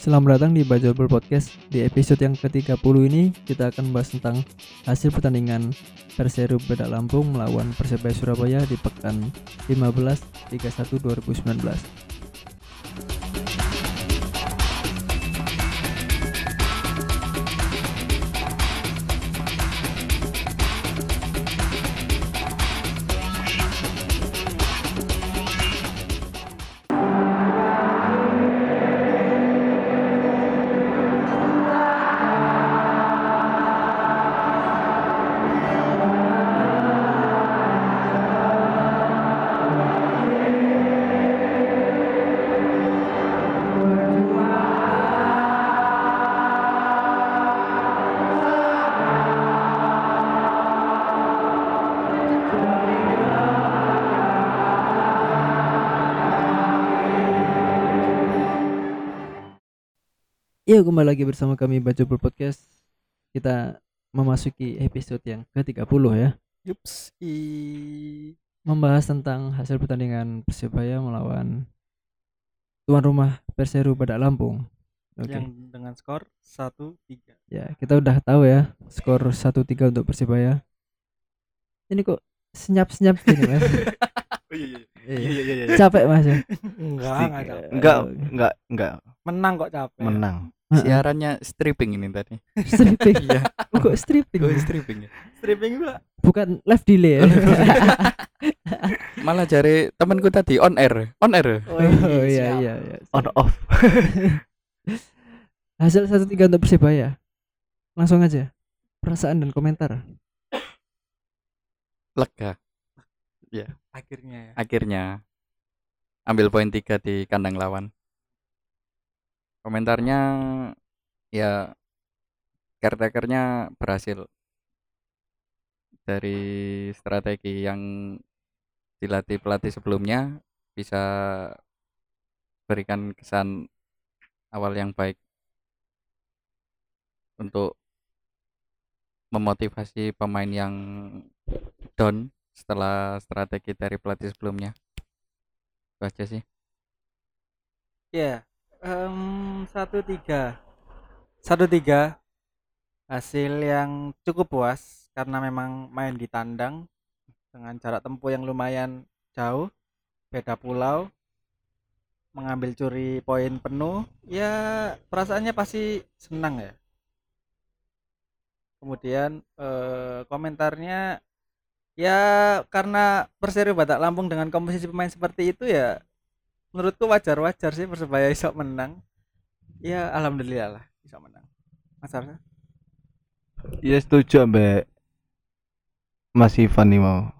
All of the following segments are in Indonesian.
Selamat datang di Bajobel Podcast. Di episode yang ke-30 ini kita akan membahas tentang hasil pertandingan Perseru Bedak Lampung melawan Persebaya Surabaya di pekan 15 31 2019. Yuk kembali lagi bersama kami Bajobel Podcast. Kita memasuki episode yang ke-30 ya. Yups. I... Membahas tentang hasil pertandingan Persebaya melawan tuan rumah Perseru Badak Lampung. Oke. Yang dengan skor 1-3. Ya, kita udah tahu ya skor 1-3 untuk Persebaya. Ini kok senyap-senyap gini, Mas. Oh iya iya. Iya. Iya iya iya. Capek Mas ya? Enggak, enggak capek. Enggak, enggak, enggak Menang kok capek. menang. Siarannya stripping ini tadi. stripping. Iya. Oh, kok stripping? Oh, stripping ya. Stripping gua. Bukan live delay ya. Malah cari temanku tadi on air, on air. oh iya iya iya. On off. Hasil 1-3 untuk Persebaya. Langsung aja. Perasaan dan komentar. Lega Akhirnya ya. akhirnya ambil poin tiga di kandang lawan. Komentarnya ya caretakernya berhasil dari strategi yang dilatih pelatih sebelumnya bisa berikan kesan awal yang baik untuk memotivasi pemain yang down setelah strategi dari pelatih sebelumnya itu aja sih. Em, satu tiga. Satu tiga. Hasil yang cukup puas karena memang main di tandang dengan jarak tempuh yang lumayan jauh, beda pulau, mengambil curi poin penuh, ya perasaannya pasti senang ya. Kemudian eh, komentarnya ya karena Persero Batak Lampung dengan komposisi pemain seperti itu ya menurutku wajar-wajar sih Persebaya iso menang. Ya alhamdulillah lah iso menang. Mas Arsa? Iya setuju ambek Mas Ivan nih mau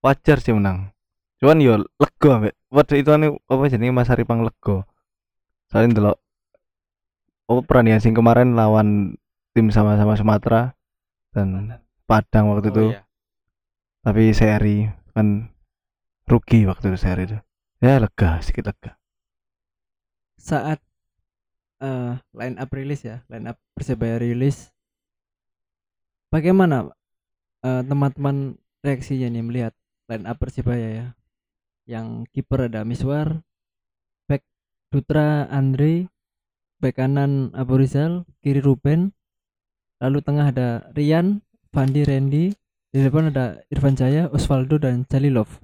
wajar sih menang cuman yo lego ambek waktu itu ane apa jenenge Mas Aripang lego soalnya ndelok oh perandingan sing kemarin lawan tim sama-sama Sumatera dan Padang waktu itu Oh, iya. Tapi seri kan rugi waktu itu seri itu ya lega sedikit lega Saat eh line up rilis ya, line up Persebaya rilis. Bagaimana eh, teman-teman reaksinya nih melihat line up Persebaya ya? Yang kiper ada Miswar, back Dutra Andre, back kanan Abu Rizal, kiri Ruben, lalu tengah ada Rian, Fandi Randy, di depan ada Irfan Jaya, Osvaldo dan Jalilov.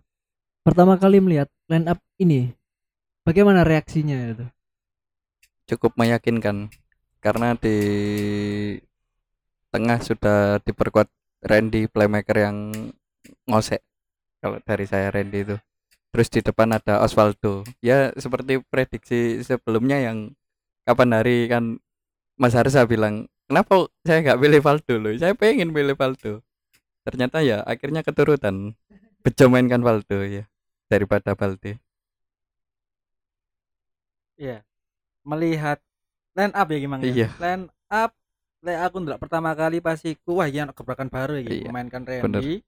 Pertama kali melihat line up ini, bagaimana reaksinya itu? cukup meyakinkan karena di tengah sudah diperkuat Randy playmaker yang ngosek kalau dari saya Randy itu terus di depan ada Osvaldo ya seperti prediksi sebelumnya yang kapan hari kan Mas Harsa bilang kenapa saya nggak pilih Valdo loh saya pengen pilih Valdo ternyata ya akhirnya keturutan bejo mainkan Valdo ya daripada Balde Iya. Melihat line up ya gimana? Iya. Line up le aku ndelok pertama kali pasti ku wah iya ono gebrakan baru iki Iya, memainkan bener. Randy,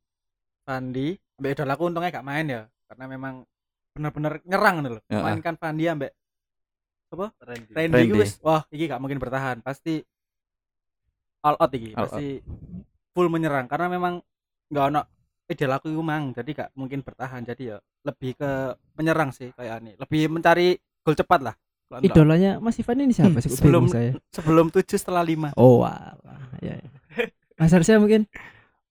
Fandi, ambek idol aku untungnya gak main ya karena memang bener-bener nyerang ngono lho. Heeh. Mainkan Fandi ambek apa? Randy. Randy. wis wah iki gak mungkin bertahan, pasti all out iki, All pasti full menyerang karena memang nggak ono ideal aku iku mang, jadi gak mungkin bertahan. Jadi ya lebih ke menyerang sih kayak ini. Lebih mencari gol cepat lah. Idolanya Mas Ivan ini siapa Hmm, sih sebelum- saya sebelum tujuh setelah lima oh walah ya, ya. Mas Arsya mungkin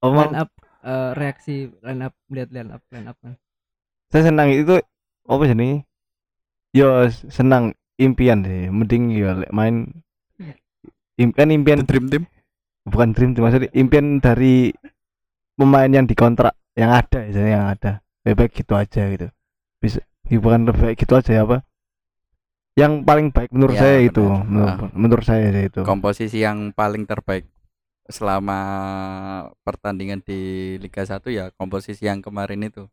Omong line up eh, reaksi line up lihat line up line up kan saya senang itu apa sih nih? Yo senang impian sih. Mending yo lek main im, kan impian The Dream Team bukan dream tuh maksudnya impian dari pemain yang dikontrak yang ada ya yang ada lebih baik gitu aja gitu bisa ya bukan lebih baik gitu aja ya apa yang paling baik menurut Ya, saya benar. itu menurut, Ah. menurut saya itu komposisi yang paling terbaik selama pertandingan di Liga 1 ya komposisi yang kemarin itu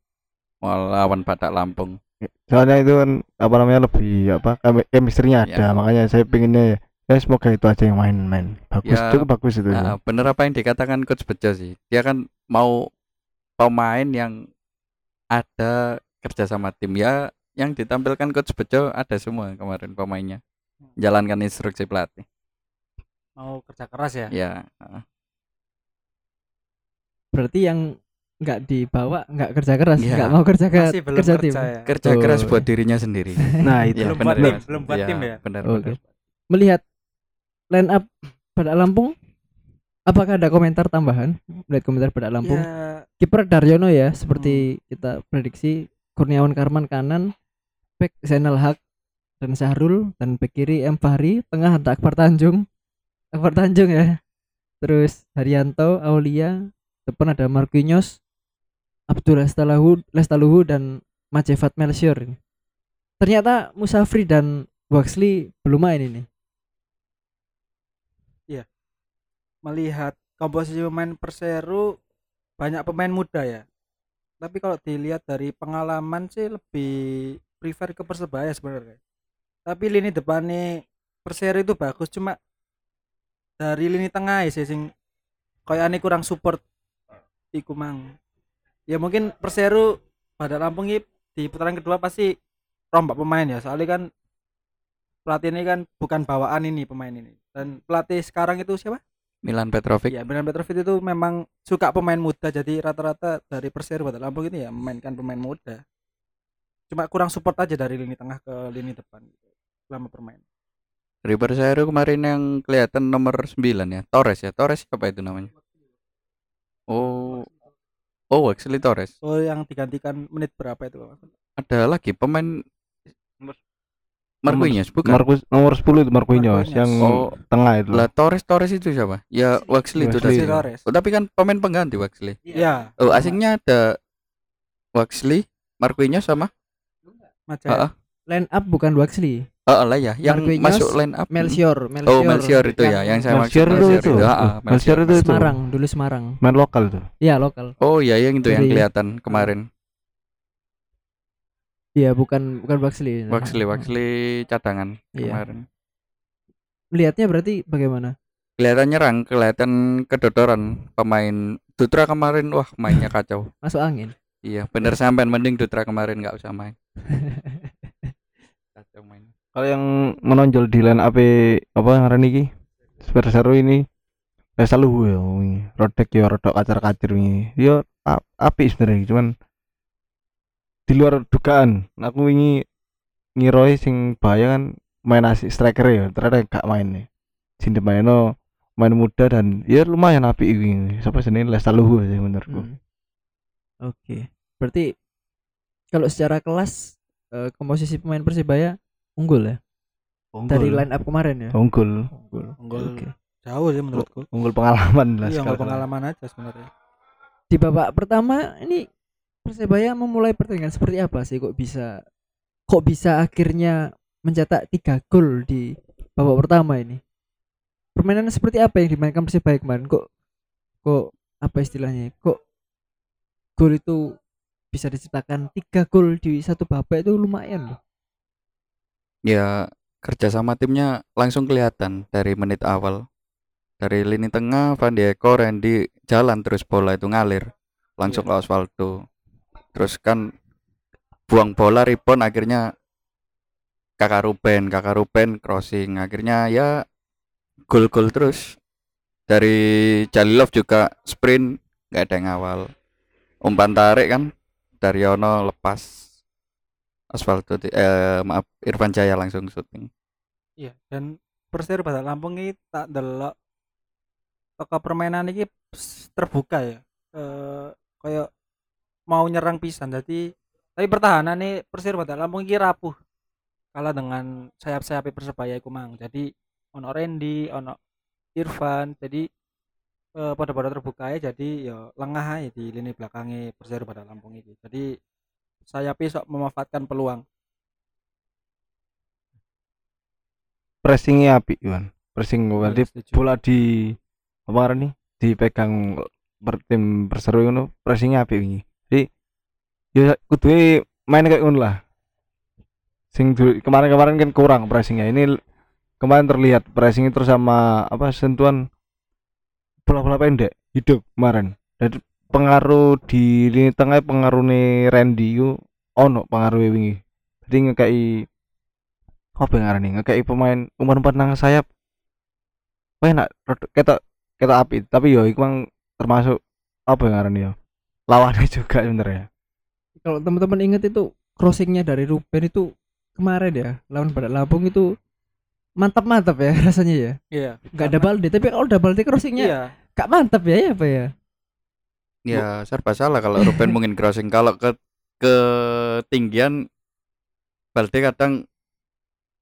melawan Batak Lampung soalnya itu kan apa namanya lebih apa chemi- chemistry-nya ada Ya. makanya saya pengennya ya, ya semoga itu aja yang main-main bagus Ya, cukup bagus itu Nah, bener apa yang dikatakan coach Bejo sih dia kan mau pemain yang ada kerja sama tim ya yang ditampilkan coach Bejo ada semua kemarin pemainnya jalankan instruksi pelatih mau kerja keras ya ya heeh. berarti yang nggak dibawa nggak kerja keras Iya. nggak mau kerja ke masih belum kerja kerja, tim ya kerja Oh. keras buat dirinya sendiri nah itu Ya, Belum bener buat tim, belum buat tim ya? bener, Oke. bener. melihat line up pada Lampung? Apakah ada komentar tambahan? Melihat komentar pada Lampung. Ya. Kiper Daryono ya seperti kita prediksi. Kurniawan Karman kanan back Zainal Haq dan Syahrul dan back kiri M Fahri tengah ada Akbar Tanjung. Akbar Tanjung ya. Terus Haryanto Aulia depan ada Marquinhos Abdul Lestaluhu Lestaluhu dan Majevat Melchior ternyata Musafri dan Waxley belum main ini melihat komposisi pemain Perseru banyak pemain muda ya. Tapi kalau dilihat dari pengalaman sih lebih prefer ke Persebaya sebenarnya. Tapi lini depannya Perseru itu bagus cuma dari lini tengah sih sing koyane kurang support iku mang. Ya mungkin Perseru pada Lampung di putaran kedua pasti rombak pemain ya soalnya kan pelatih ini kan bukan bawaan ini pemain ini. Dan pelatih sekarang itu siapa Milan Petrovic Ya, Milan Petrovic itu memang suka pemain muda. Jadi rata-rata dari Persero Batak Lampung ini ya memainkan pemain muda. Cuma kurang support aja dari lini tengah ke lini depan gitu, selama bermain. dari Persero kemarin yang kelihatan nomor 9 ya Torres ya Torres siapa itu namanya oh oh Waxley Torres Oh, yang digantikan menit berapa itu? Pak? ada lagi pemain Marquinhos bukan? Marcus nomor 10 itu Marquinhos Marquinhos. yang oh. tengah itu. Lah Torres Torres itu siapa? Ya Waxley itu tadi. Torres. oh, tapi kan pemain pengganti Waxley Iya, oh asingnya ada Waxley Marquinhos sama? Maja. Heeh. line up bukan Waxley oh lah ya yang Marquinhos, masuk line up. Melchior oh Melchior. Itu ya yang saya maksud Melchior itu itu. Ya, ah, Melchior itu itu. Semarang dulu Semarang. Main lokal tuh ya lokal. Oh ya yang itu yang Dari- kelihatan kemarin Iya bukan bukan Waxley. Waxley Waxley cadangan Iya. kemarin Melihatnya berarti bagaimana? kelihatan nyerang kelihatan kedodoran pemain Dutra kemarin wah mainnya kacau Masuk angin. iya bener sampean mending Dutra kemarin nggak usah main kacau main kalau yang menonjol di line up apa ngaran iki Persero ini Lesa Luhu ya. Rodek ya rodok kacar-kacir wingi. Ya ap- apik sebenarnya cuman di luar dugaan aku wingi ngiroi sing bahaya kan main asik striker ya ternyata gak main nih Sinde maino main muda dan ya lumayan apik wingi siapa sini Lesa Luhu sih menurutku Hmm. Oke. Berarti kalau secara kelas eh, komposisi pemain Persibaya unggul ya dari line up kemarin ya. unggul Unggul. Unggul Oke. jauh sih menurutku. unggul pengalaman lah Iya, sekarang. pengalaman aja sebenarnya. Di babak pertama ini Persibaya memulai pertandingan seperti apa sih kok bisa kok bisa akhirnya mencetak tiga gol di babak pertama ini? Permainan seperti apa yang dimainkan Persibaya kemarin? Kok kok apa istilahnya? Kok gol itu bisa diciptakan tiga gol di satu babak itu lumayan loh. ya kerja sama timnya langsung kelihatan dari menit awal dari lini tengah Van Dijk Randy jalan terus bola itu ngalir langsung ke Osvaldo terus kan buang bola rebound akhirnya kakak Ruben kakak Ruben crossing. Akhirnya ya gol-gol terus. Dari Jalilov juga sprint nggak ada yang ngawal. Umpan tarik kan Daryono lepas ti- eh maaf Irfan Jaya langsung syuting Iya, dan Persir Bandar Lampung ini tak delok toko permainan ini terbuka ya. Eh kayak mau nyerang pisan jadi tapi pertahanan nih Persir Bandar Lampung ini rapuh kalah dengan sayap-sayap Persebaya iku mang. Jadi ono Randy, ono Irfan, jadi eh, pada-pada terbuka ya jadi ya lengah aja di lini belakangnya Persir Bandar Lampung ini. Jadi sayapnya sok memanfaatkan peluang. pressingnya api Iwan pressing berarti Setuju. bola di apa nih dipegang per tim perseru itu pressingnya api ini ya kudu main kayak ngono lah. Sing kemarin-kemarin kan kurang pressingnya. Ini kemarin terlihat pressing terus sama apa sentuhan bola-bola pendek hidup kemarin. Dan pengaruh di lini tengah pengaruh nih Randy itu ono pengaruh wingi. Jadi ngekai apa yang ngarani? Ngekai pemain umur-umur nang sayap. Wah enak ketok ketok api. Tapi yo iku mang termasuk apa yang ngarani yo lawannya juga sebenarnya Kalau teman-teman ingat itu crossingnya dari Ruben itu kemarin ya lawan Badak Lampung itu mantap-mantap ya rasanya ya. Iya. Nggak ada balde tapi kalau ada balde crossingnya Iya. gak mantap ya ya apa ya? Ya serba salah kalau Ruben mungkin crossing kalau ke ketinggian Balde kadang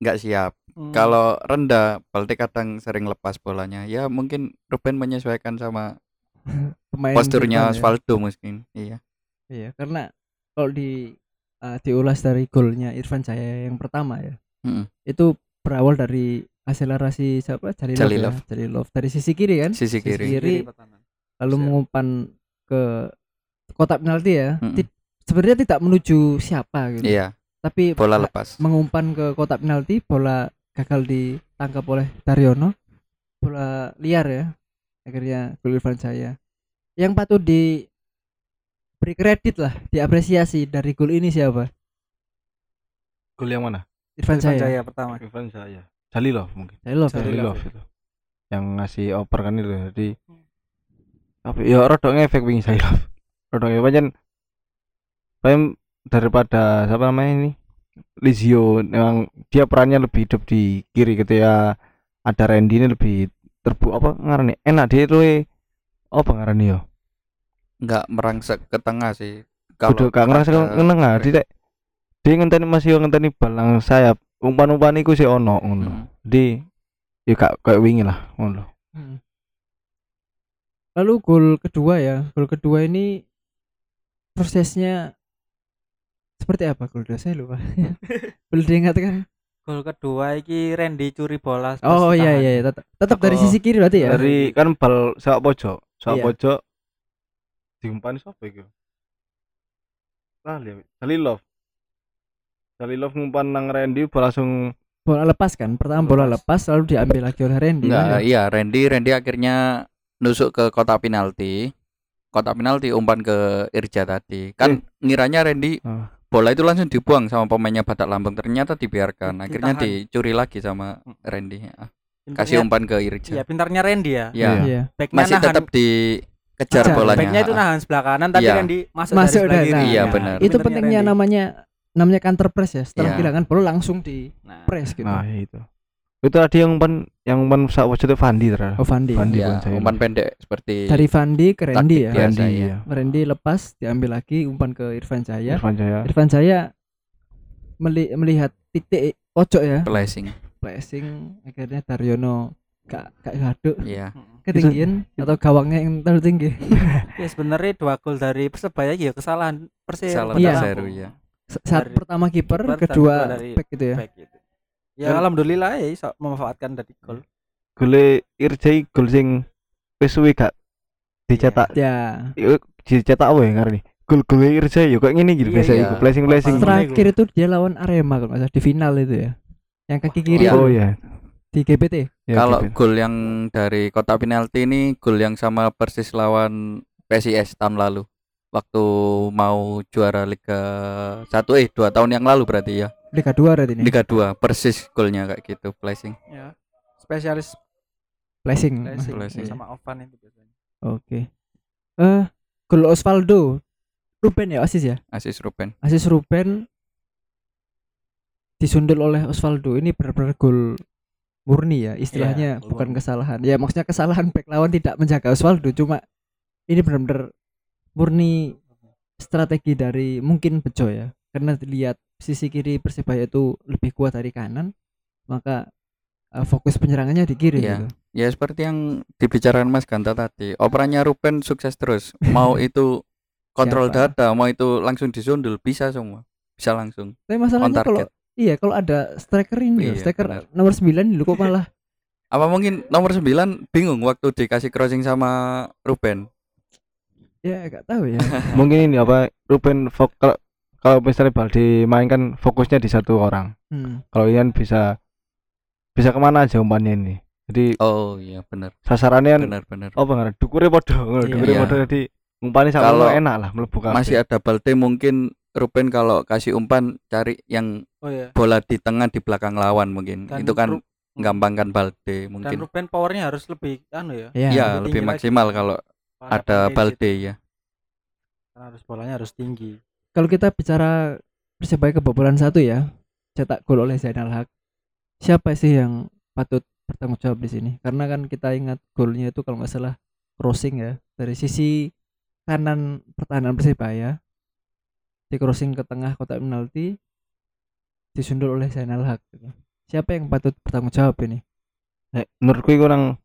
nggak siap. Hmm. Kalau rendah Balde kadang sering lepas bolanya. Ya mungkin Ruben menyesuaikan sama Pemain posturnya ya. Osvaldo mungkin. Iya. Iya, karena kalau di uh, diulas dari golnya Irfan Jaya yang pertama ya. Mm-mm. Itu berawal dari akselerasi siapa? Jalilov. Jalilov. Ya. Jalilov dari sisi kiri kan? Sisi kiri. kiri, pertahanan. lalu Siap. mengumpan ke kotak penalti ya. Mm-mm. Ti- Sebenarnya tidak menuju siapa gitu. Iya, Tapi bola lepas. mengumpan ke kotak penalti, bola gagal ditangkap oleh Daryono. Bola liar ya. Akhirnya gol Irfan Jaya. Yang patut di beri kredit lah, diapresiasi dari gol ini siapa? gol yang mana Irfan Irfan Jaya. Jaya pertama. Irfan saya Jalilov mungkin Jalilov ya? Jalilov. Jalilov itu yang ngasih oper kan itu jadi tapi ya rodok ngefek wingi Jalilov rodok ngefek pancen paling daripada siapa namanya ini Lizio memang dia perannya lebih hidup di kiri ketika ada Randy ini lebih terbu apa ngarani enak dia itu apa ngarani yo Nggak merangsek ke tengah sih. Kudu gak ngerasa ada- nengah dia dia ngenteni masih ngenteni balang sayap umpan-umpan iku sih ono ngono Mm. di ya gak kayak wingi lah ngono Hmm. Lalu gol kedua ya, gol kedua ini prosesnya seperti apa gol kedua saya lupa. Boleh diingatkan? Gol kedua iki Randy curi bola. Oh iya iya, iya. tetap tetap dari sisi kiri berarti ya. dari kan bal sepak pojok sepak Iya. pojok diumpan siapa itu Lali Jalilov Jalilov ngumpan nang Randy bola langsung Bola lepas kan, pertama bola Lepas. lepas lalu diambil lagi oleh Randy. Enggak, kan? iya Randy Randy akhirnya nusuk ke kotak penalti. Kotak penalti umpan ke Irja tadi. Kan ngiranya Randy Ah. bola itu langsung dibuang sama pemainnya Batak Lampung. Ternyata dibiarkan. Akhirnya Ditahan. dicuri lagi sama Randy. Ah, Pintarnya- Kasih umpan ke Iya, Irja. pintarnya Randy ya. Ya, Iya. Backnya masih nahan- tetap dikejar Kejar. bolanya. backnya itu Ah, nahan sebelah kanan tapi Iya. Randy masuk, Masuk dari sebelah kiri. Iya, Nah, benar. Itu pentingnya Randy. namanya namanya counter press ya. Setelah Iya. kehilangan bola langsung di Nah, press gitu. nah itu itu tadi yang umpan yang umpan pojok itu Fandi ternyata Oh Fandi. Fandi. Iya, saya. umpan pendek seperti Dari Fandi ke Randy ya. Randy iya. ya Randy lepas diambil lagi umpan ke Irfan Jaya. Irfan Jaya Irfan Jaya meli- melihat titik pojok ya, blessing. flashing akhirnya Daryono gak gak gaduk Iya. mm. Ketinggian atau gawangnya yang terlalu tinggi. ya sebenarnya dua gol dari Persebaya ya kesalahan Persib. Kesalahan Iya. Iya. S- Saat Dari pertama kiper, dan kedua dari back gitu ya. Back gitu. Ya alhamdulillah ya iso memanfaatkan dari gol. gole Irjai gol sing wis suwe gak dicetak Ya. Yo, dicetak apa ya ngarani gol gol Irjai yo kayak gini gitu Iya, biasa iya. iku blessing blessing Terakhir itu dia lawan Arema kalau nggak salah di final itu ya. Yang kaki kiri Iya. oh ya di GPT. Ya, Kalau gol yang dari kotak penalti ini gol yang sama persis lawan PSIS tahun lalu. Waktu mau juara Liga 1 eh 2 tahun yang lalu berarti ya. Liga 2 berarti ini. Liga 2 persis golnya kayak gitu, blessing. Ya. Spesialis blessing, Blessing. sama Ovan itu biasanya. Oke. Eh, gol Osvaldo. Ruben ya asis ya. Asis Ruben. Asis Ruben disundul oleh Osvaldo. Ini benar-benar gol murni ya istilahnya Iya, bukan kesalahan ya maksudnya kesalahan back lawan tidak menjaga Osvaldo cuma ini benar-benar murni strategi dari mungkin Bejo ya karena dilihat sisi kiri Persebaya itu lebih kuat dari kanan maka eh, fokus penyerangannya di kiri Iya. gitu. Ya seperti yang dibicarakan Mas Ganta tadi, operannya Ruben sukses terus. Mau itu kontrol Siapa? data, mau itu langsung disundul bisa semua. Bisa langsung. Tapi masalahnya kalau. Iya kalau ada striker ini Iya, striker benar. nomor 9 ini loh kok malah Apa mungkin nomor 9 bingung waktu dikasih crossing sama Ruben? ya gak tahu ya. mungkin ini apa Ruben kalau kalau misalnya Balde main kan fokusnya di satu orang Hmm. kalau Ian bisa bisa ke mana aja umpannya ini jadi Oh iya benar, sasarannya kan benar-benar. apa nggak dukure podo ngono, Iya. dukure Iya. podo jadi umpannya sama Kalau enak lah melebu. Masih ada Balde mungkin Ruben kalau kasih umpan cari yang Oh iya. bola di tengah di belakang lawan mungkin. Dan itu kan Ru- gampangkan Balde dan mungkin. Ruben powernya harus lebih anu ya. Ya. Iya, lebih lebih tinggi lagi. maksimal kalau pada ada Balde ya. Karena harus bolanya harus tinggi. Kalau kita bicara Persebaya kebobolan satu ya, cetak gol oleh Zainal Haq. Siapa sih yang patut bertanggung jawab di sini? Karena kan kita ingat golnya itu kalau nggak salah crossing ya dari sisi kanan pertahanan Persebaya di crossing ke tengah kotak penalti disundul oleh Zainal Haq. gitu. Siapa yang patut bertanggung jawab ini? Nek, menurutku iku nang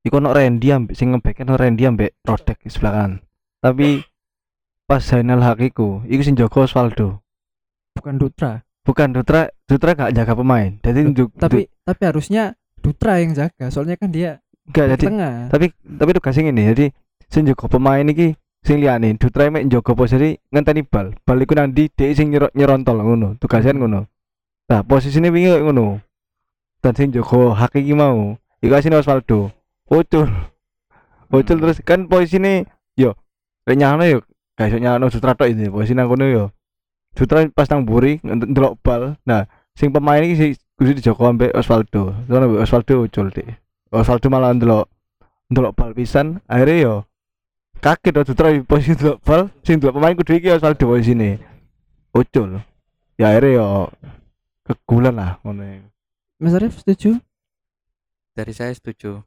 iku ono Randy ambek sing ngebek ono Randy ambek Rodek di sebelah kanan. Tapi pas Zainal Haq iku, iku sing jaga Osvaldo. Bukan Dutra. Bukan Dutra, Dutra gak jaga pemain. Jadi njuk- Tapi tapi harusnya Dutra yang jaga. Soalnya kan dia di jadi tengah. tapi tapi tugas sing ini jadi sing jaga pemain iki sing liyane Dutra mek jaga posisi ngenteni bal. Bal iku nang ndi dhek sing nyero- nyerontol ngono. Tugasnya ngono. Nah, posisine wingi ngono. Dan sing jaga hak iki mau iku asine Osvaldo. Ucul. Ucul Hmm. terus kan posisine yo lek nyano yo gak iso nyano Dutra tok ini posisi nang kono yo. Dutra pas nang buri ndelok bal. Nah, sing pemain iki sing kudu dijaga ambek Osvaldo. Ambek Osvaldo ucul dik. Osvaldo malah ndelok ndelok bal pisan akhirnya yo kaget waktu Dutra di posisi ndelok bal sing ndelok pemain kudu iki Osvaldo posisine. Ucul. Ya akhirnya yo kegulan lah ngono. ya. Mas Arief setuju? Dari saya setuju.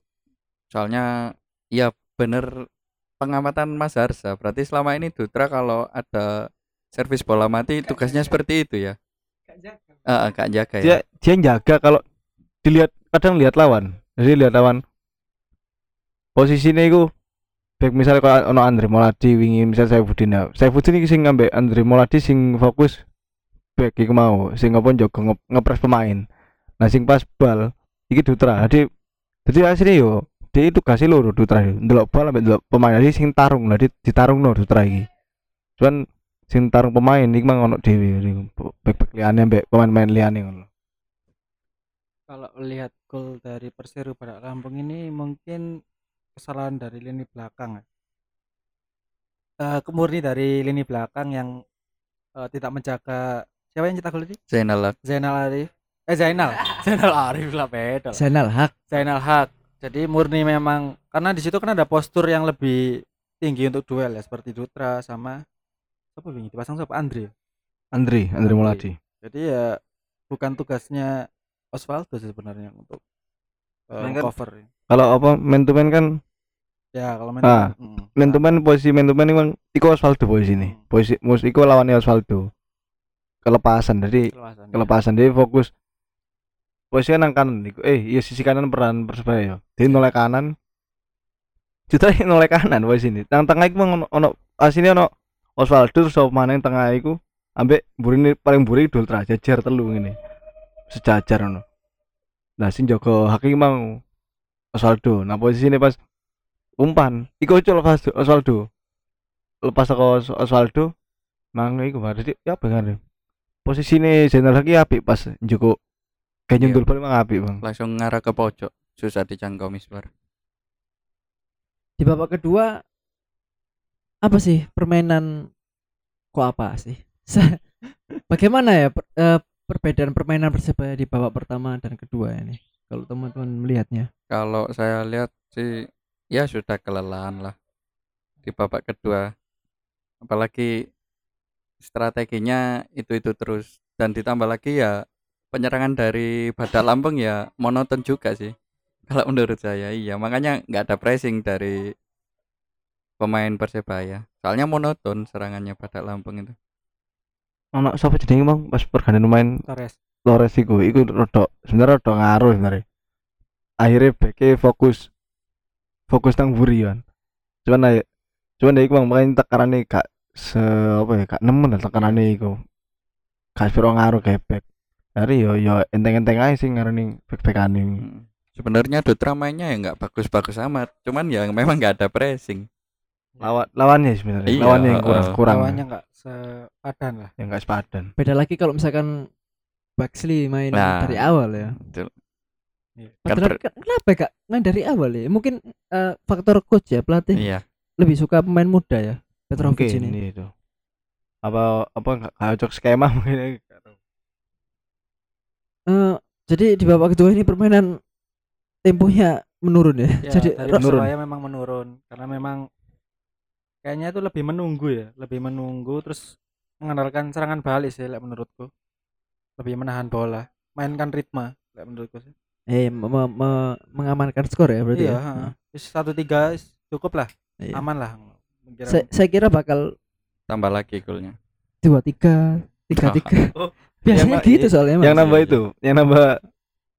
Soalnya ya bener pengamatan Mas Harsa. Berarti selama ini Dutra kalau ada servis bola mati tugasnya seperti itu ya. Ah, Kak jaga ya. Dia dia jaga kalau dilihat kadang lihat lawan. Jadi lihat lawan posisinya itu baik misalnya kalau ono Andre Moladi wingi misal saya Budin ya. Saya Budin iki sing ngambil Andre Moladi sing fokus back iku mau sing apa njogo nge- ngepres pemain. Nah sing pas bal iki Dutra. Jadi jadi aslinya yo dia itu kasih loro Dutra ndelok bal ambek ndelok pemain jadi sing tarung lah di ditarung no Dutra iki. Cuman sing tarung pemain iki mang ono dhewe back liyane ambek pemain-pemain liyane ngono. Kalau lihat gol dari Perseru pada Lampung ini mungkin kesalahan dari lini belakang. ya. Eh kemurni dari lini belakang yang eh, tidak menjaga siapa yang cetak gol tadi? Zainal. Zainal Arif. Eh Zainal. Zainal Arif lah beda. lah. Zainal Haq. Zainal Haq. Jadi murni memang karena di situ kan ada postur yang lebih tinggi untuk duel ya seperti Dutra sama siapa ini dipasang siapa Andre. Andri, Andri Andri. Muladi. Jadi ya bukan tugasnya Osvaldo sebenarnya untuk eh, kan- cover. Kalau apa man to man kan Ya kalau main Ah, mm, man to man posisi man to man emang iku Osvaldo posisi ini. Hmm. Posisi mus iku lawannya Osvaldo. Kelepasan jadi kelepasan. kelepasan dia fokus posisi nang kanan iku. Eh, iya sisi kanan peran Persebaya yo. Dia noleh kanan. Juta noleh kanan posisi ini. Nang tengah iku ono, ono asine ono Osvaldo terus mana yang tengah iku ambek burine paling buri Dultra jajar telu ngene. Sejajar ono. Nah, sing jaga haki mau Osvaldo. Nah, posisi ini pas umpan, iku ucul lepas Osvaldo. Lepas saka Os- Osvaldo, nang iku berarti ya kan? Posisine Zainal lagi apik pas njoko kayak Iya. nyundul bal emang apik, Bang. Langsung ngarah ke pojok. Susah dijangkau Misbar. Di babak kedua apa sih permainan kok apa sih? Bagaimana ya per- eh, perbedaan permainan Persebaya di babak pertama dan kedua ini? Kalau teman-teman melihatnya. Kalau saya lihat sih ya sudah kelelahan lah di babak kedua. Apalagi strateginya itu-itu terus dan ditambah lagi ya penyerangan dari Badak Lampung ya monoton juga sih. Kalau menurut saya iya, makanya nggak ada pressing dari pemain Persebaya. Soalnya monoton serangannya Badak Lampung itu. Ono sapa jenenge Bang pas pergantian pemain Torres. Flores iku iku rodok sebenarnya rodok ngaruh sebenarnya. Akhirnya beke fokus fokus nang buri kan cuman ayo cuman iku bang makanya tekanane gak se apa ya gak nemen tekanane iku. Gak sepiro ngaruh kayak back. Dari yo yo enteng-enteng aja sih ngarani back-backane Hmm. Sebenarnya Dutra mainnya ya nggak bagus-bagus amat, cuman ya memang nggak ada pressing. Lawan lawannya sebenarnya Iya, lawannya yang kurang heeh. kurang lawannya nggak sepadan lah. Yang gak sepadan. Beda lagi kalau misalkan Baxley main Nah. dari awal ya. Betul. Kan Padahal kan- kenapa ya, kak main dari awal ya? Mungkin eh, faktor coach ya pelatih. Iya, lebih suka pemain muda ya Petrovic mungkin ini. ini itu. Apa apa nggak gak cocok skema mungkin Eh, jadi di babak kedua ini permainan temponya menurun ya, ya jadi menurun. Memang menurun karena memang kayaknya itu lebih menunggu ya lebih menunggu terus mengandalkan serangan balik sih menurutku. Lebih menahan bola mainkan ritme menurutku sih. Eh me- me- me- mengamankan skor ya berarti iya ya? satu tiga cukup lah. Iya. aman lah Mengira- saya, saya kira bakal tambah lagi golnya. dua tiga tiga tiga. Oh, biasanya yang- gitu soalnya yang nambah iya, itu yang nambah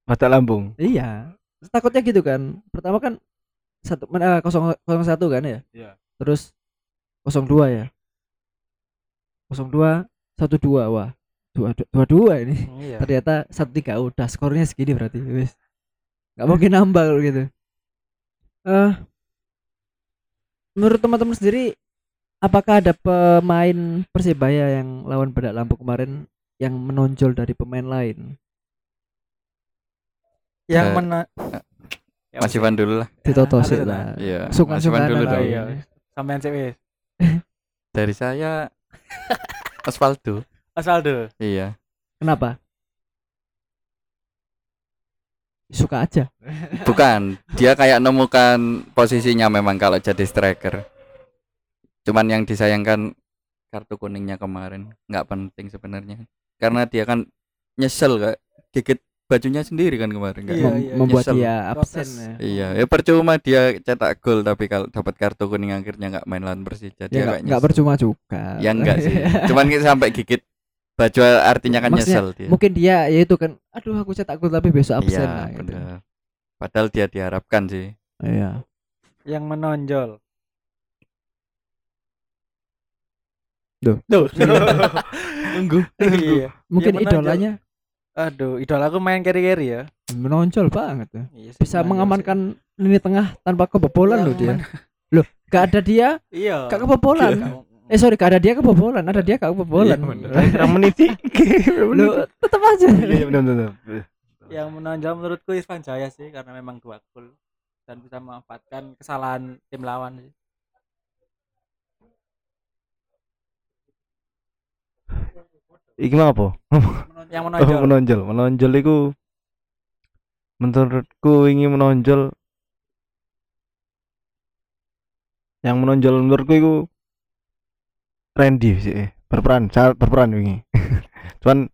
batak lambung. Iya. Takutnya gitu kan. Pertama kan satu eh, kosong kosong satu kan ya? Iya. terus kosong dua ya kosong dua satu dua wah dua dua, dua, dua ini iya ternyata satu tiga udah skornya segini berarti wis nggak mungkin nambah kalau gitu eh menurut teman-teman sendiri apakah ada pemain persebaya yang lawan Badak Lampung kemarin yang menonjol dari pemain lain yang Eh, mena Ya, Mas Ivan dulu lah. Ditoto harus sih lah. Iya. Sungkan- Mas Ivan dulu dong. iya sampean sih wis Dari saya Osvaldo. Osvaldo Iya. kenapa suka aja Bukan, dia kayak nemukan posisinya memang kalau jadi striker. Cuman yang disayangkan kartu kuningnya kemarin nggak penting sebenarnya. Karena dia kan nyesel kayak gigit bajunya sendiri kan kemarin kan. Iya, Mem- iya, membuat nyesel. dia absen ya. Iya, ya percuma dia cetak gol tapi kalau dapat kartu kuning akhirnya nggak main lawan Persija. ya Dia nggak nyesel. percuma juga Ya enggak sih. Cuman kita sampai gigit baju artinya kan Maksudnya, nyesel dia. mungkin dia ya itu kan aduh aku cetak gol tapi besok absen Iya, lah, gitu. benar. Padahal dia diharapkan sih. iya yang menonjol Duh. Duh. Nunggu. iya mungkin idolanya aduh idola aku main carry carry ya. Menonjol banget ya. Iya sih, bisa menonjol mengamankan lini tengah tanpa kebobolan Yang loh dia. loh gak ada dia iya. gak kebobolan. Eh sorry gak ada dia kebobolan ada dia gak kebobolan. Iya, bener. kurang meniti lo tetap aja. iya benar benar yang menonjol menurutku Irfan Jaya sih karena memang dua gol dan bisa memanfaatkan kesalahan tim lawan sih. Iki mah apa? Yang Oh, menonjol. Menonjol menonjol itu menurutku ingin menonjol. Yang menonjol menurutku itu Randy sih berperan sangat berperan ini cuman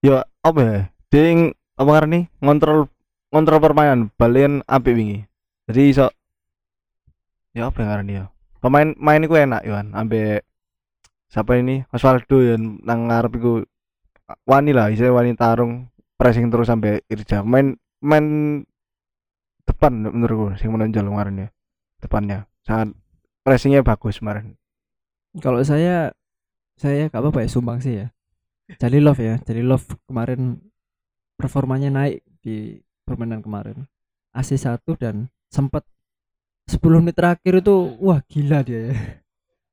ya apa ya? Dia yang apa karena nih ngontrol ngontrol permainan balian api wingi. Jadi iso ya apa yang karena ya? Pemain main itu enak Iwan. Ambil siapa ini Osvaldo yang nang ngarep iku wani lah istilahnya wani tarung pressing terus sampai Irja. Main main depan menurutku sing menonjol kemarin ya depannya. Sangat pressingnya bagus kemarin. Kalau saya saya gak apa-apa ya sumbang sih ya. Jadi love ya jadi love kemarin performanya naik di permainan kemarin. AC 1 dan sempat 10 menit terakhir itu wah gila dia ya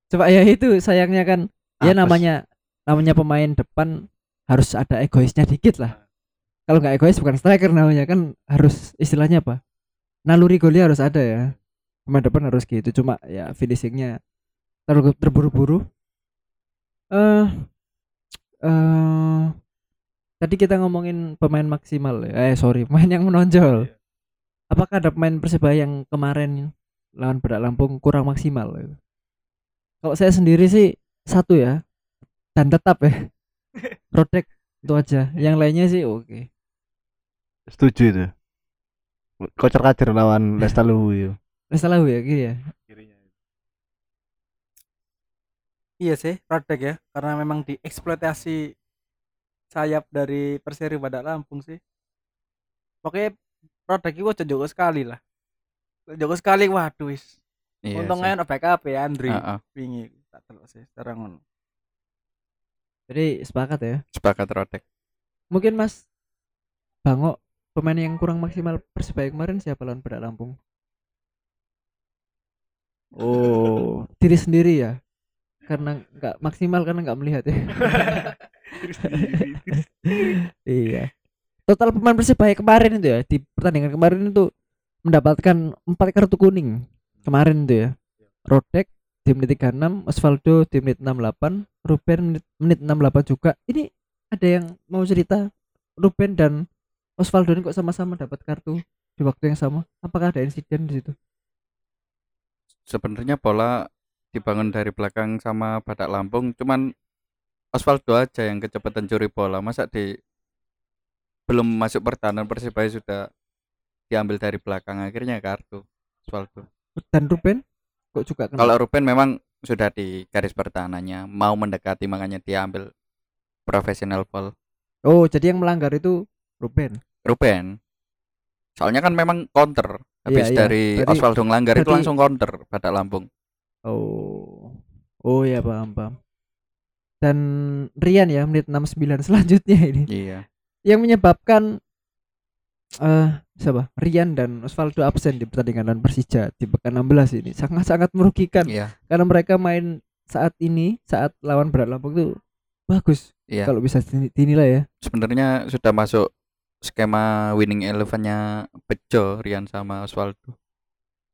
coba ya itu sayangnya kan. Ya namanya namanya pemain depan harus ada egoisnya dikit lah. Kalau nggak egois bukan striker namanya kan harus istilahnya apa? Naluri golnya harus ada ya. Pemain depan harus gitu cuma ya finishingnya terlalu terburu-buru. Eh eh tadi kita ngomongin pemain maksimal ya. eh sorry pemain yang menonjol. Apakah ada pemain persebaya yang kemarin lawan Badak Lampung kurang maksimal? Kalau saya sendiri sih satu ya dan tetap ya Rodek itu aja yang lainnya sih oke Setuju itu. Kocar kacir lawan Lestalu yo. salah ya kiri ya Iya sih, Rodek ya, karena memang dieksploitasi sayap dari Perseri pada Lampung sih. Pokoknya Rodek itu jago sekali lah. Jago sekali, waduh wis. Iya Untungnya ono backup ya Andri. Heeh, Wingi tak telok sih, sekarang ngono. jadi sepakat ya. Sepakat Rodek. mungkin Mas Bango pemain yang kurang maksimal persebaya kemarin siapa lawan pada Lampung? Oh. Diri sendiri ya karena nggak maksimal karena nggak melihat ya. Iya. Total pemain persebaya kemarin itu ya di pertandingan kemarin itu mendapatkan empat kartu kuning kemarin itu ya. Rodek di menit 36 Osvaldo di menit 68 Ruben menit, menit 68 juga. Ini ada yang mau cerita? Ruben dan Osvaldo ini kok sama-sama dapat kartu di waktu yang sama? Apakah ada insiden di situ? Sebenarnya bola dibangun dari belakang sama Badak Lampung, cuman Osvaldo aja yang kecepatan curi bola. Masa di belum masuk pertahanan Persibaya sudah diambil dari belakang akhirnya kartu Osvaldo. Dan Ruben kok juga kena Kalau Ruben memang sudah di garis pertahanannya, mau mendekati makanya diambil profesional foul. oh jadi yang melanggar itu Ruben Ruben. Soalnya kan memang counter. Habis Iya, iya. dari Berarti- Osvaldo ngelanggar itu langsung counter Badak Lampung. oh oh ya paham paham dan Rian ya menit 69 selanjutnya ini Iya. yang menyebabkan eh siapa Rian dan Osvaldo absen di pertandingan lawan Persija di pekan 16 ini sangat-sangat merugikan Iya. karena mereka main saat ini saat lawan Berat Lampung itu bagus Iya. kalau bisa din- dinilai ya sebenarnya sudah masuk skema winning elevennya Bejo, Rian sama Osvaldo.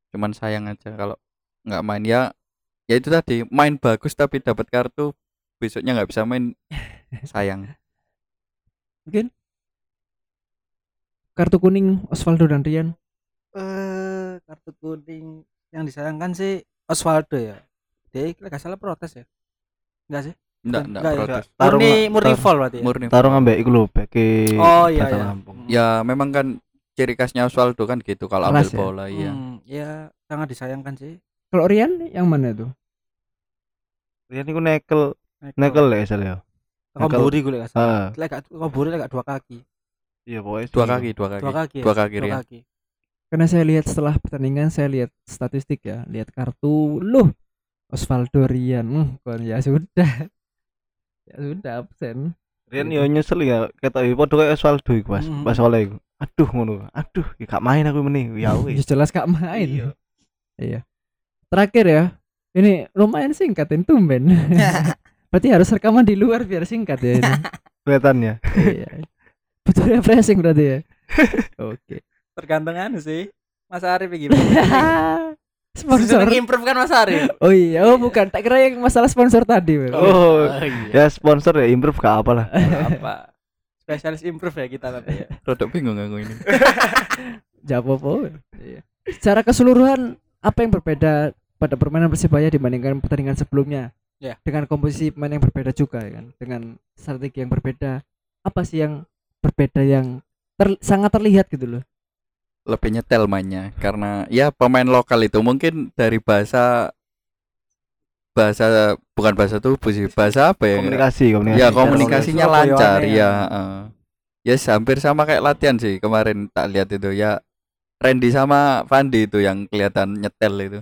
Cuman sayang aja kalau nggak main ya ya itu tadi main bagus tapi dapat kartu besoknya nggak bisa main sayang. Kartu kuning Osvaldo dan Rian Eh, kartu kuning yang disayangkan sih Osvaldo ya. Dia nggak salah protes ya. Enggak sih? Enggak, enggak ya, protes. Tarung- Murni murni foul berarti ya. Murni. Taruh ngambek iku lho beke Oh iya iya. Lampung. Ya memang kan ciri khasnya Osvaldo kan gitu kalau ambil ya? bola iya. Hmm, ya sangat disayangkan sih. kalau Rian yang mana tuh Rian iku nekel nekel ya asal ya. Komburi gue nggak salah. Lek gak komburi lek gak dua kaki. Iya pokoknya Dua kaki, dua kaki. Dua kaki. ya? Dua kaki Dua kaki. karena saya lihat setelah pertandingan saya lihat statistik ya lihat kartu loh Osvaldo Rian hmm, kon ya sudah ya sudah absen Rian yo nyesel ya ketok iki padha kaya Osvaldo iku pas Hmm. pas oleh iku. Aduh ngono. Aduh iki gak main aku meneh. Ya Ya wis. jelas gak main Iya. iya terakhir ya ini lumayan singkat ini tumben berarti harus rekaman di luar biar singkat ya ini Kelihatannya. iya betul refreshing berarti ya oke Tergantung anu sih. Mas Arif ya gimana? sponsor improve kan Mas Arif? oh iya oh bukan tak kira yang masalah sponsor tadi Beb. Oh, iya. ya sponsor ya improve gak apa lah. apa? Spesialis improve ya kita nanti ya. Rodok bingung aku ini. Jawab apa? Iya. Secara keseluruhan apa yang berbeda pada permainan Persibaya dibandingkan pertandingan sebelumnya? Ya. Dengan komposisi pemain yang berbeda juga ya kan, dengan strategi yang berbeda. Apa sih yang berbeda yang ter- sangat terlihat gitu loh? Lebih nyetel mainnya karena ya pemain lokal itu mungkin dari bahasa bahasa bukan bahasa tubuh sih, bahasa apa ya? Komunikasi, komunikasi. Ya komunikasinya Surabaya lancar ya. ya. eh. Ya hampir sama kayak latihan sih kemarin tak lihat itu ya. Randy sama Fandi itu yang kelihatan nyetel itu.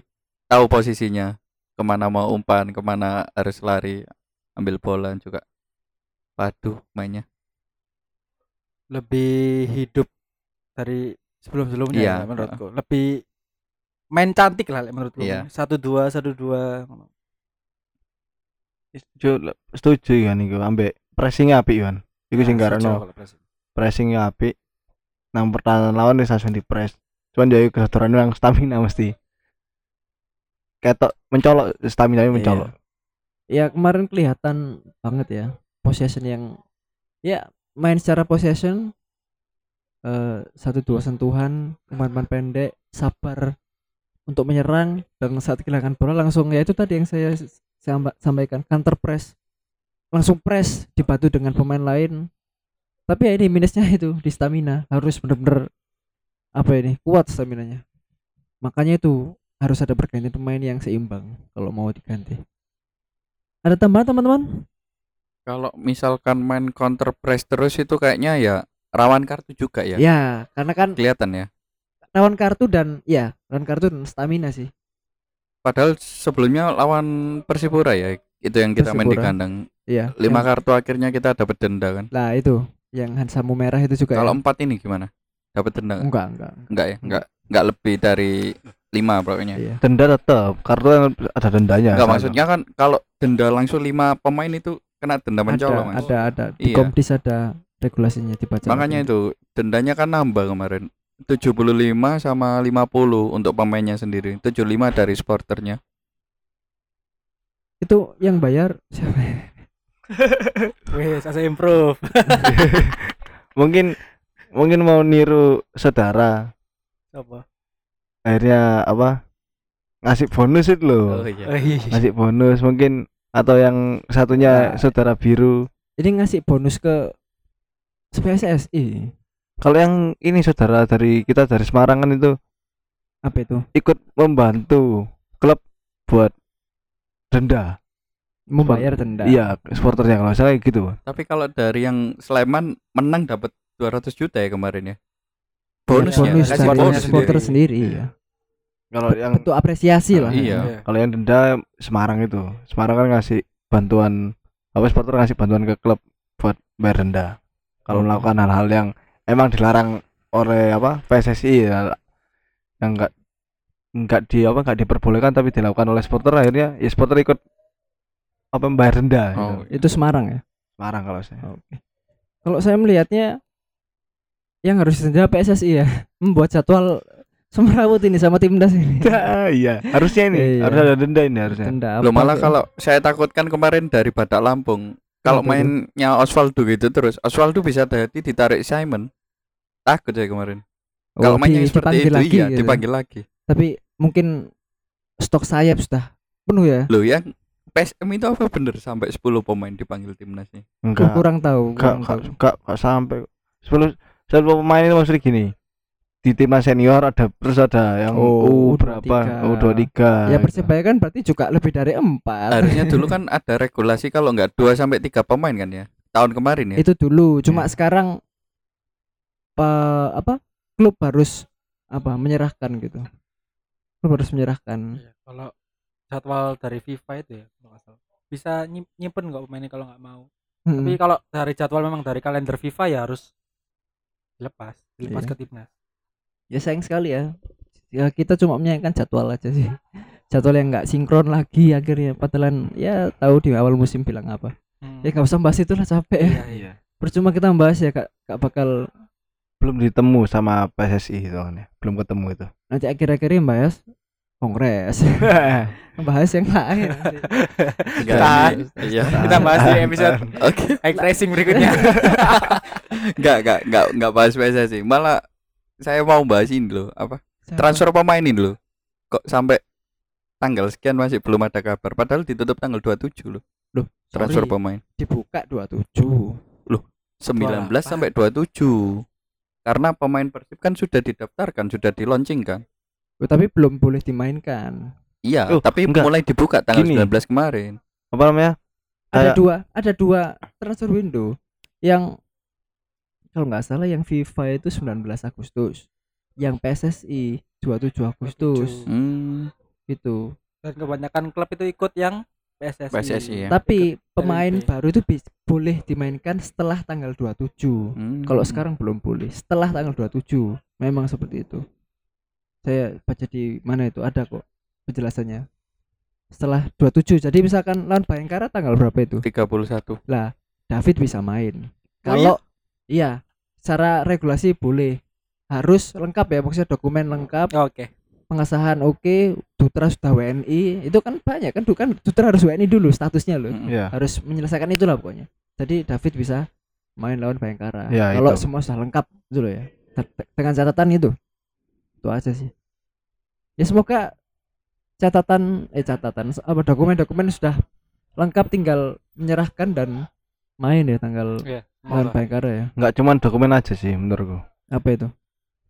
Tahu posisinya ke mana mau umpan, ke mana harus lari, ambil bola juga. Waduh mainnya. Lebih hidup dari sebelum-sebelumnya Iya, ya, menurutku. Lebih main cantik lah menurutku. Iya. Satu dua satu dua. setuju setuju kan iku ambek pressing apik kan. Iku sing Nah, setuju karena pressing. apik. Nang pertahanan lawan wis langsung di press. Cuman jadi kesadaran yang stamina mesti. Ketok mencolok stamina mencolok. Ya kemarin kelihatan banget ya possession yang ya main secara possession eh satu dua sentuhan umpan-umpan pendek sabar untuk menyerang dan saat kehilangan bola langsung ya itu tadi yang saya sampaikan counter press. Langsung press dibantu dengan pemain lain. Tapi ya ini minusnya itu di stamina harus bener-bener apa ini kuat staminanya. Makanya itu harus ada pergantian pemain yang seimbang kalau mau diganti. Ada tambahan teman-teman Kalau misalkan main counter press terus itu kayaknya ya rawan kartu juga ya. ya karena kan Kelihatan ya. lawan kartu dan ya lawan kartu dan stamina sih Padahal sebelumnya lawan Persipura ya. Itu yang kita main di Persipura. kandang. Iya. Lima yang- kartu akhirnya kita dapat denda kan. Lah itu yang Hansamu merah itu juga. Kalau ya? empat ini gimana? Dapat denda nggak? enggak enggak. Enggak ya? Enggak enggak lebih dari lima pokoknya. Iya. Denda tetap, kartu yang ada dendanya. Enggak maksudnya kan kalau denda langsung lima pemain itu kena denda Ada mencolok mas. ada ada di Iya. Komdis ada regulasinya dibaca. Makanya lagi. itu dendanya kan nambah kemarin. 75 sama 50 untuk pemainnya sendiri. 75 dari supporternya. itu yang bayar siapa? ya? Wes, saya improve. mungkin mungkin mau niru saudara Apa? akhirnya apa ngasih bonus itu loh. Oh iya. ngasih bonus mungkin atau yang satunya Nah. saudara biru Ini ngasih bonus ke PSSI. kalau yang ini saudara dari kita dari Semarang kan itu Apa itu? ikut membantu klub buat denda Membayar denda. iya supporternya kalau saya gitu Tapi kalau dari yang Sleman menang dapat 200 juta ya kemarin ya. Bonus, bonus, ya, kasih dari bonus supporter sendiri. sendiri, ya. Kalau yang Itu apresiasi lah. Iya. kalau yang denda Semarang itu Semarang kan ngasih bantuan apa supporter ngasih bantuan ke klub buat bayar denda kalau Oke. melakukan hal-hal yang emang dilarang oleh apa PSSI ya yang enggak enggak di apa enggak diperbolehkan tapi dilakukan oleh supporter akhirnya ya supporter ikut apa membayar denda gitu. Oh, Itu Semarang ya. Semarang kalau saya Oke. Kalau saya melihatnya yang harus denda PSSI ya membuat jadwal semrawut ini sama timnas ini. iya. Harusnya ini. Iya. harus ada denda ini harusnya. Denda Loh apa malah ya? kalau saya takutkan kemarin dari Badak Lampung kalau itu? mainnya Osvaldo gitu terus Osvaldo bisa hati ditarik Simon. Takut saya kemarin. Oh, kalau mainnya seperti itu lagi iya gitu. dipanggil lagi. Tapi mungkin stok sayap sudah penuh ya. loh yang PSM itu apa bener? Sampai 10 pemain dipanggil timnasnya enggak. Kurang tahu, enggak enggak enggak, enggak sampai. Sepuluh sepuluh pemain itu maksudnya gini di timnas senior ada terus ada yang Oh, U berapa U 23. 23 Ya Persebaya kan berarti juga lebih dari empat. harusnya dulu kan ada regulasi kalau nggak 2 sampai tiga pemain kan ya tahun kemarin ya itu dulu. Cuma Iya. sekarang pa- apa klub harus apa menyerahkan gitu. Klub harus menyerahkan. Iya, Kalau jadwal dari FIFA itu ya, kalau nggak salah. bisa nyim- nyimpen nggak pemainnya kalau nggak mau. Hmm. Tapi kalau dari jadwal memang dari kalender FIFA ya harus dilepas, dilepas Iya. ke timnas. Ya sayang sekali ya. Ya kita cuma menyayangkan jadwal aja sih. Jadwal yang nggak sinkron lagi akhirnya padahal ya tahu di awal musim bilang apa. Hmm. Ya nggak usah bahas itu lah capek ya. Iya, iya. Percuma kita bahas ya kak, gak bakal belum ditemu sama PSSI itu kan ya belum ketemu itu nanti akhir-akhirnya bahas kongres bahas yang lain ini- iya Kita bahas di episode oke high pressing berikutnya. nggak nggak nggak nggak bahas PSSI malah saya mau bahas ini loh apa? Siapa? transfer pemain ini loh kok sampai tanggal sekian masih belum ada kabar? Padahal ditutup tanggal 27 loh. Loh, transfer sorry, pemain. Dibuka 27 19 Wah, sampai 27 karena pemain Persib kan sudah didaftarkan sudah di launching kan? Oh, tapi belum boleh dimainkan. Iya Oh, tapi enggak. mulai dibuka tanggal Gini. 19 kemarin. Apa namanya? Ada dua ada dua transfer window yang kalau nggak salah yang FIFA itu 19 Agustus yang PSSI 27 Agustus. 27. hmm, gitu. Dan kebanyakan klub itu ikut yang PSSI. PSSI ya. tapi Ikut pemain baru itu boleh dimainkan setelah tanggal 27 hmm. kalau sekarang belum boleh setelah tanggal 27 memang seperti itu. Saya baca di mana itu ada kok penjelasannya. Setelah 27 jadi misalkan lawan Bayangkara tanggal berapa itu? 31 lah David bisa main. Oh kalau iya secara regulasi boleh. Harus lengkap ya maksudnya dokumen lengkap Oke. pengesahan oke Dutra sudah WNI itu kan banyak kan kan Dutra harus WNI dulu statusnya loh. Ya harus menyelesaikan itulah pokoknya. Jadi David bisa main lawan Bayangkara. Ya, kalau itu. semua sudah lengkap gitu loh ya dengan catatan itu. Itu aja sih. Ya semoga catatan eh catatan apa dokumen-dokumen sudah lengkap tinggal menyerahkan dan main ya tanggal Iya. Lawan Semoga. Bayangkara ya? Nggak cuman dokumen aja sih menurutku. Apa itu?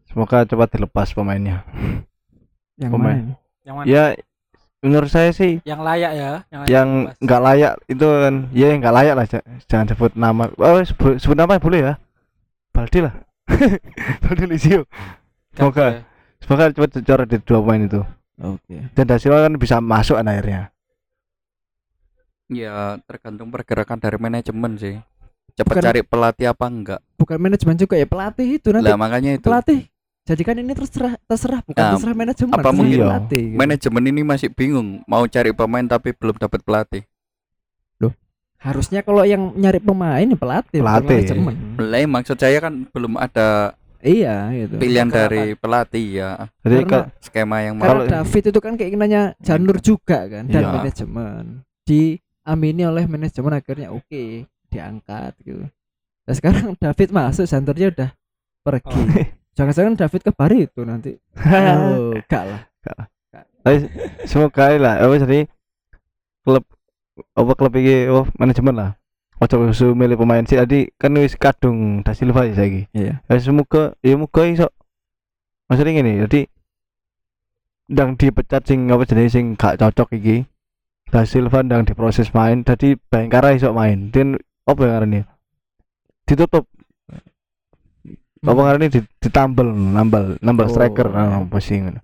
Semoga cepat dilepas pemainnya. Yang Pemain. mana Yang mana? ya menurut saya sih Yang layak ya, yang layak nggak layak itu kan ya yang nggak layak lah ja- jangan sebut nama. Oh sebut, sebut nama boleh ya? Baldi lah. Baldi Lisio semoga Oke. semoga cepat dicoret di dua pemain itu. Oke. Dan Da Silva kan bisa masuk kan akhirnya. Ya tergantung pergerakan dari manajemen sih. Cepat Bukan- cari pelatih apa enggak. bukan manajemen juga ya pelatih itu nanti Lah makanya itu. pelatih jadikan ini terserah terserah bukan Nah, terserah manajemen apa mungkin- pelatih gitu. Manajemen ini masih bingung mau cari pemain tapi belum dapat pelatih. harusnya kalau yang nyari pemain ya pelatih bukan Pelatih. manajemen Lah iya, maksud saya kan belum ada iya gitu pilihan dari pelatih ya. jadi Karena- ke- Skema yang. Kalau- David itu kan keinginannya Janur juga kan dan Iya. manajemen diamini oleh manajemen akhirnya oke diangkat gitu. Nah sekarang David masuk Janurnya udah pergi. Oh. jangan-jangan David ke Bari itu nanti. Oh enggak lah. Tapi semoga lah apa jadi klub apa klub iki oh, manajemen lah. Ojo usu milih pemain. Sih tadi kan wis kadung Da Silva ya saiki. Iya. Ya semoga ya moga iso. Maksudnya gini jadi ndang dipecat sing apa jenis sing gak cocok iki. Da Silva ndang diproses main tadi Bayangkara iso main. Dan apa yang ngarani ditutup. Apa ngarani di- ditambal nambal nambal Oh. striker. Nah, pusing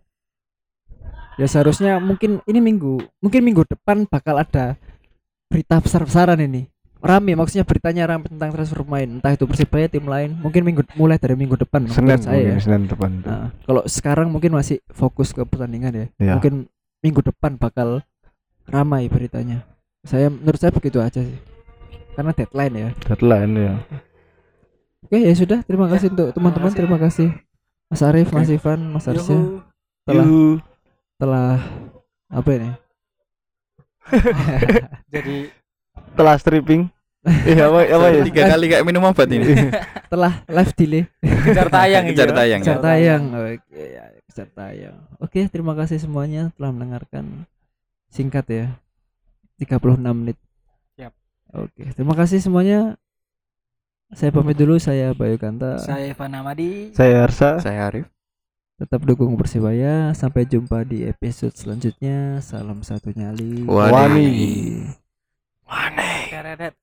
ya seharusnya mungkin ini minggu mungkin minggu depan bakal ada berita besar-besaran ini. Rame maksudnya beritanya rame tentang transfer pemain. Entah itu persibaya tim lain. Mungkin minggu mulai dari minggu depan Senin saya ya. Senin depan. Nah, kalau sekarang mungkin masih fokus ke pertandingan ya. Iya. mungkin minggu depan bakal ramai beritanya. Saya menurut saya begitu aja sih karena deadline ya. Deadline ya. Oke ya sudah. Terima kasih untuk teman-teman. terima kasih Mas Arif Oke. Mas Ivan Mas Arsya. Telah Yuhu. telah apa ini? Jadi telah stripping. Iya apa apa ya? Tiga kali kayak minum obat ini. telah live delay. Kejar tayang Kejar iya. tayang, kejar ya. tayang. Oke ya kejar tayang. Oke terima kasih semuanya telah mendengarkan. Singkat ya. 36 menit. Oke terima kasih semuanya saya pamit dulu saya Bayu Kanta Saya Evan Amadi. saya Arsa Saya Arif. tetap dukung Persibaya sampai jumpa di episode selanjutnya salam satu nyali Wani. Wani. Teredet.